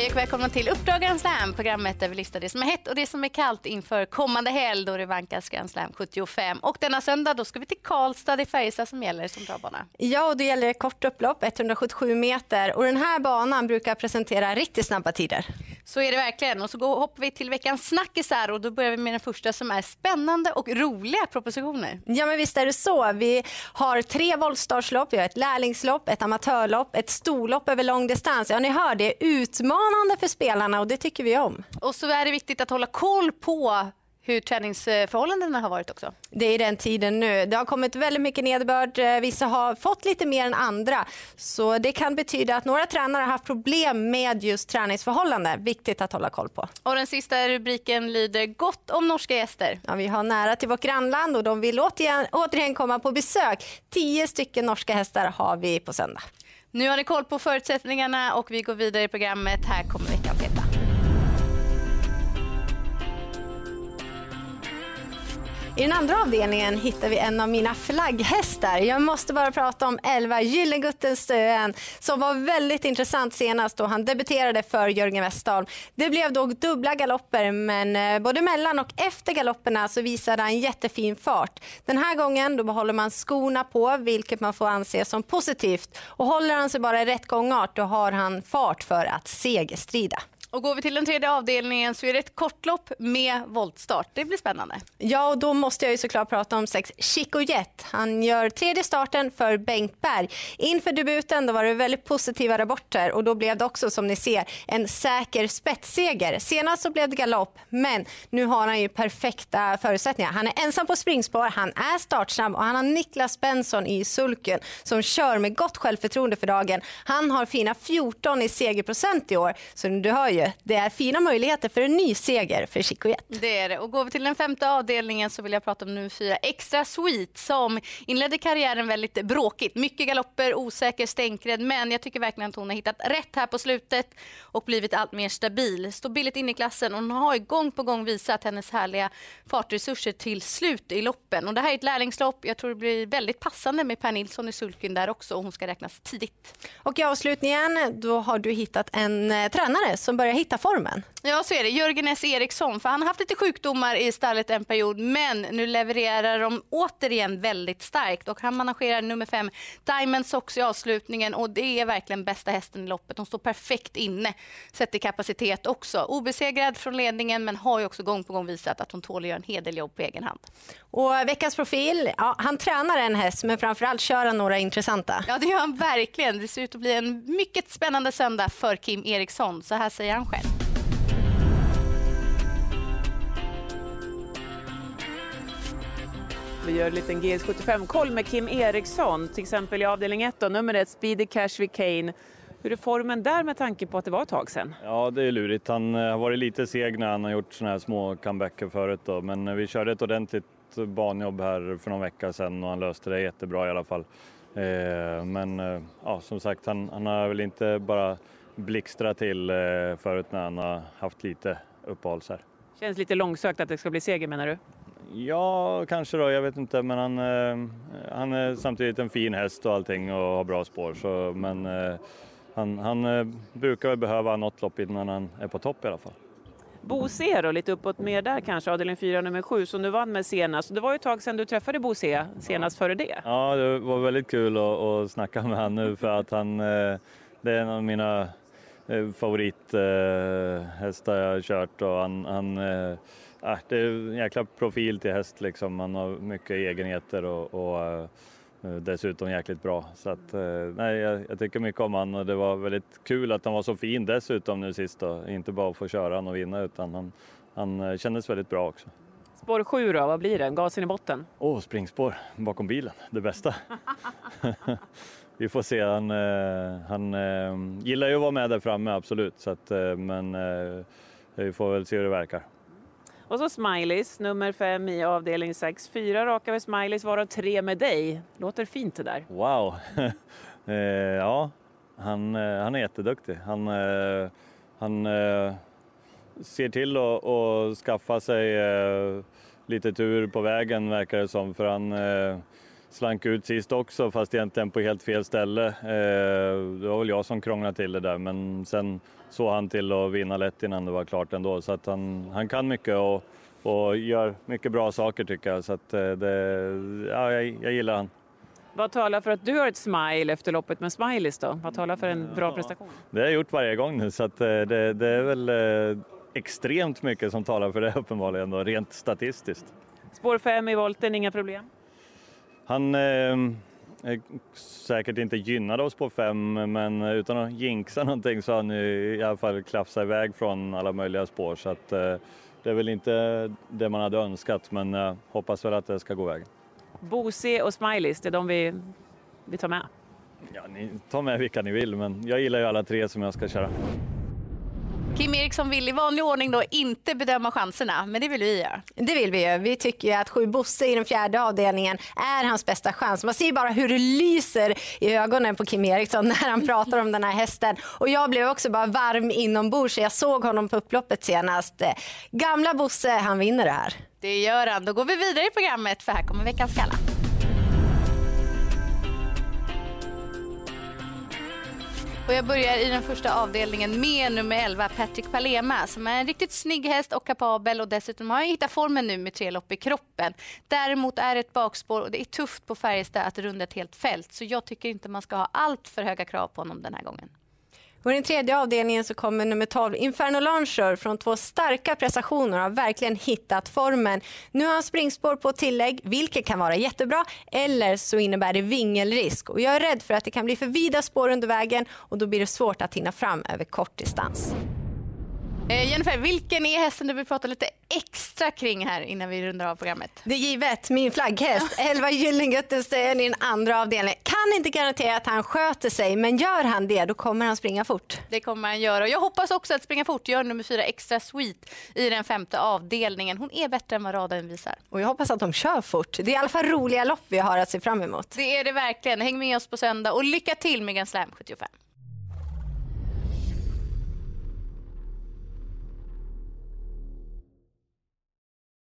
Hej och välkomna till Uppdrag Grand Slam, programmet där vi listar det som är hett och det som är kallt inför kommande helg då det vankas Grand Slam 75. Och denna söndag då ska vi till Karlstad, det är Färjestad som gäller som travbana. Ja, och då gäller det kort upplopp, 177 meter och den här banan brukar presentera riktigt snabba tider. Så är det verkligen. Och så går, hoppar vi till veckans snackisar och då börjar vi med den första som är spännande och roliga propositioner. Ja, men visst är det så. Vi har tre voltstartslopp, vi har ett lärlingslopp, ett amatörlopp, ett storlopp över lång distans. Ja, ni hör, det är utmanande för spelarna och det tycker vi om. Och så är det viktigt att hålla koll på hur träningsförhållandena har varit också. Det är den tiden nu. Det har kommit väldigt mycket nederbörd. Eh, vissa har fått lite mer än andra. Så det kan betyda att några tränare har haft problem med just träningsförhållanden. Viktigt att hålla koll på. Och den sista rubriken lyder gott om norska gäster. Ja, vi har nära till vårt grannland och de vill återigen, återigen komma på besök. Tio stycken norska hästar har vi på söndag. Nu har ni koll på förutsättningarna och vi går vidare i programmet. Här kommer I den andra avdelningen hittar vi en av mina flagghästar. Jag måste bara prata om 11 Gyllengutten Stöen som var väldigt intressant senast då han debuterade för Jörgen Westholm. Det blev då dubbla galopper men eh, både mellan och efter galopperna så visade han jättefin fart. Den här gången då behåller man skorna på vilket man får anse som positivt och håller han sig bara i rätt gångart då har han fart för att segerstrida. Och går vi till den tredje avdelningen så är det ett kortlopp med voltstart. Det blir spännande. Ja, och då måste jag ju såklart prata om sex Chico Jet. Han gör tredje starten för Bengt Berg. Inför debuten då var det väldigt positiva rapporter och då blev det också som ni ser en säker spetsseger. Senast så blev det galopp, men nu har han ju perfekta förutsättningar. Han är ensam på springspår, han är startsnabb och han har Niklas Benson i sulken som kör med gott självförtroende för dagen. Han har fina 14 i segerprocent i år, så du hör ju ju. Det är fina möjligheter för en ny seger för Chico Jet. Det är det. Och går vi till den femte avdelningen så vill jag prata om nummer fyra Extra Sweet som inledde karriären väldigt bråkigt. Mycket galopper, osäker stänkrädd, men jag tycker verkligen att hon har hittat rätt här på slutet och blivit allt mer stabil. Står billigt in i klassen och hon har gång på gång visat hennes härliga fartresurser till slut i loppen. Och det här är ett lärlingslopp. Jag tror det blir väldigt passande med Per Nilsson i sulken där också och hon ska räknas tidigt. Och i avslutningen, då har du hittat en eh, tränare som börjar hitta formen. Ja, så är det. Jörgen S Eriksson, för han har haft lite sjukdomar i stallet en period, men nu levererar de återigen väldigt starkt och han managerar nummer fem Diamond Sox i avslutningen och det är verkligen bästa hästen i loppet. De står perfekt inne, sett i kapacitet också. Obesegrad från ledningen, men har ju också gång på gång visat att hon tål att göra en hedeljobb på egen hand. Och veckans profil, ja, han tränar en häst, men framförallt kör han några intressanta. Ja, det gör han verkligen. Det ser ut att bli en mycket spännande söndag för Kim Eriksson. Så här säger han själv. Vi gör en liten GS75-koll med Kim Eriksson, till exempel i avdelning 1, nummer 1, Speedy Cash vid Kane. Hur är formen där med tanke på att det var ett tag sedan? Ja, det är lurigt. Han eh, har varit lite seg när han har gjort såna här små comebacker förut då. men eh, vi körde ett ordentligt banjobb här för någon vecka sedan och han löste det jättebra i alla fall. Eh, men ja, som sagt, han, han har väl inte bara blixtrat till förut när han har haft lite uppehåll. Så här. Känns lite långsökt att det ska bli seger menar du? Ja, kanske då. Jag vet inte. Men han, eh, han är samtidigt en fin häst och allting och har bra spår. Så, men eh, han, han eh, brukar väl behöva något lopp innan han är på topp i alla fall. Bose då, lite uppåt mer där kanske, avdelning 4 nummer 7 som du vann med senast. Det var ju ett tag sedan du träffade Bose senast före det. Ja, det var väldigt kul att, att snacka med honom nu för att han, det är en av mina favorithästar jag har kört och han, han äh, det är en jäkla profil till häst liksom. Han har mycket egenheter och, och dessutom jäkligt bra. Så att, nej, jag, jag, tycker mycket om han och det var väldigt kul att han var så fin dessutom nu sist då. Inte bara att få köra han och vinna utan han, han kändes väldigt bra också. Spår 7 då, vad blir det? Gasen i botten? Åh, oh, springspår bakom bilen, det bästa. Vi får se, han, han gillar ju att vara med där framme absolut, så att, men vi får väl se hur det verkar. Och så Smileys, nummer fem i avdelning 6. Fyra raka med Smileys, varav tre med dig. Låter fint det där. Wow! eh, ja, han, eh, han är jätteduktig. Han, eh, han eh, ser till att, att skaffa sig eh, lite tur på vägen verkar det som. För han, eh, slank ut sist också fast egentligen på helt fel ställe. Eh, det var väl jag som krånglade till det där men sen såg han till att vinna lätt innan det var klart ändå så att han, han kan mycket och, och gör mycket bra saker tycker jag så att eh, det, ja, jag, jag gillar han. Vad talar för att du har ett smile efter loppet med smileys då? Vad talar för en bra prestation? Det har jag gjort varje gång nu så att det, det är väl extremt mycket som talar för det uppenbarligen då, rent statistiskt. Spår 5 i volten, inga problem? Han eh, är säkert inte gynnad av spår 5 men utan att jinxa någonting så har han i alla fall klafsat iväg från alla möjliga spår så att eh, det är väl inte det man hade önskat men jag hoppas väl att det ska gå vägen. Bose och Smileys, det är de vi, vi tar med? Ja, ni tar med vilka ni vill men jag gillar ju alla tre som jag ska köra. Kim Eriksson vill i vanlig ordning då inte bedöma chanserna, men det vill vi göra. Det vill vi göra. Vi tycker att sju Bosse i den fjärde avdelningen är hans bästa chans. Man ser bara hur det lyser i ögonen på Kim Eriksson när han pratar om den här hästen. Och jag blev också bara varm inombords. Jag såg honom på upploppet senast. Gamla Bosse, han vinner det här. Det gör han. Då går vi vidare i programmet för här kommer veckans galla. Och jag börjar i den första avdelningen med nummer 11, Patrick Palema, som är en riktigt snygg häst och kapabel och dessutom har han hittat formen nu med tre lopp i kroppen. Däremot är det ett bakspår och det är tufft på Färjestad att runda ett helt fält, så jag tycker inte man ska ha allt för höga krav på honom den här gången. Och I den tredje avdelningen så kommer nummer 12 Inferno Launcher från två starka prestationer och har verkligen hittat formen. Nu har han springspår på tillägg, vilket kan vara jättebra, eller så innebär det vingelrisk. Och jag är rädd för att det kan bli för vida spår under vägen och då blir det svårt att hinna fram över kort distans. Eh, Jennifer, vilken är hästen du vill prata lite extra kring här innan vi rundar av programmet? Det är givet, min flagghäst. 11 Gyllenguttenstöjen i den andra avdelningen. Kan inte garantera att han sköter sig, men gör han det då kommer han springa fort. Det kommer han göra. Jag hoppas också att springa fort gör nummer fyra extra sweet i den femte avdelningen. Hon är bättre än vad raden visar. Och jag hoppas att de kör fort. Det är i alla fall roliga lopp vi har att se fram emot. Det är det verkligen. Häng med oss på söndag och lycka till med Grand Slam 75.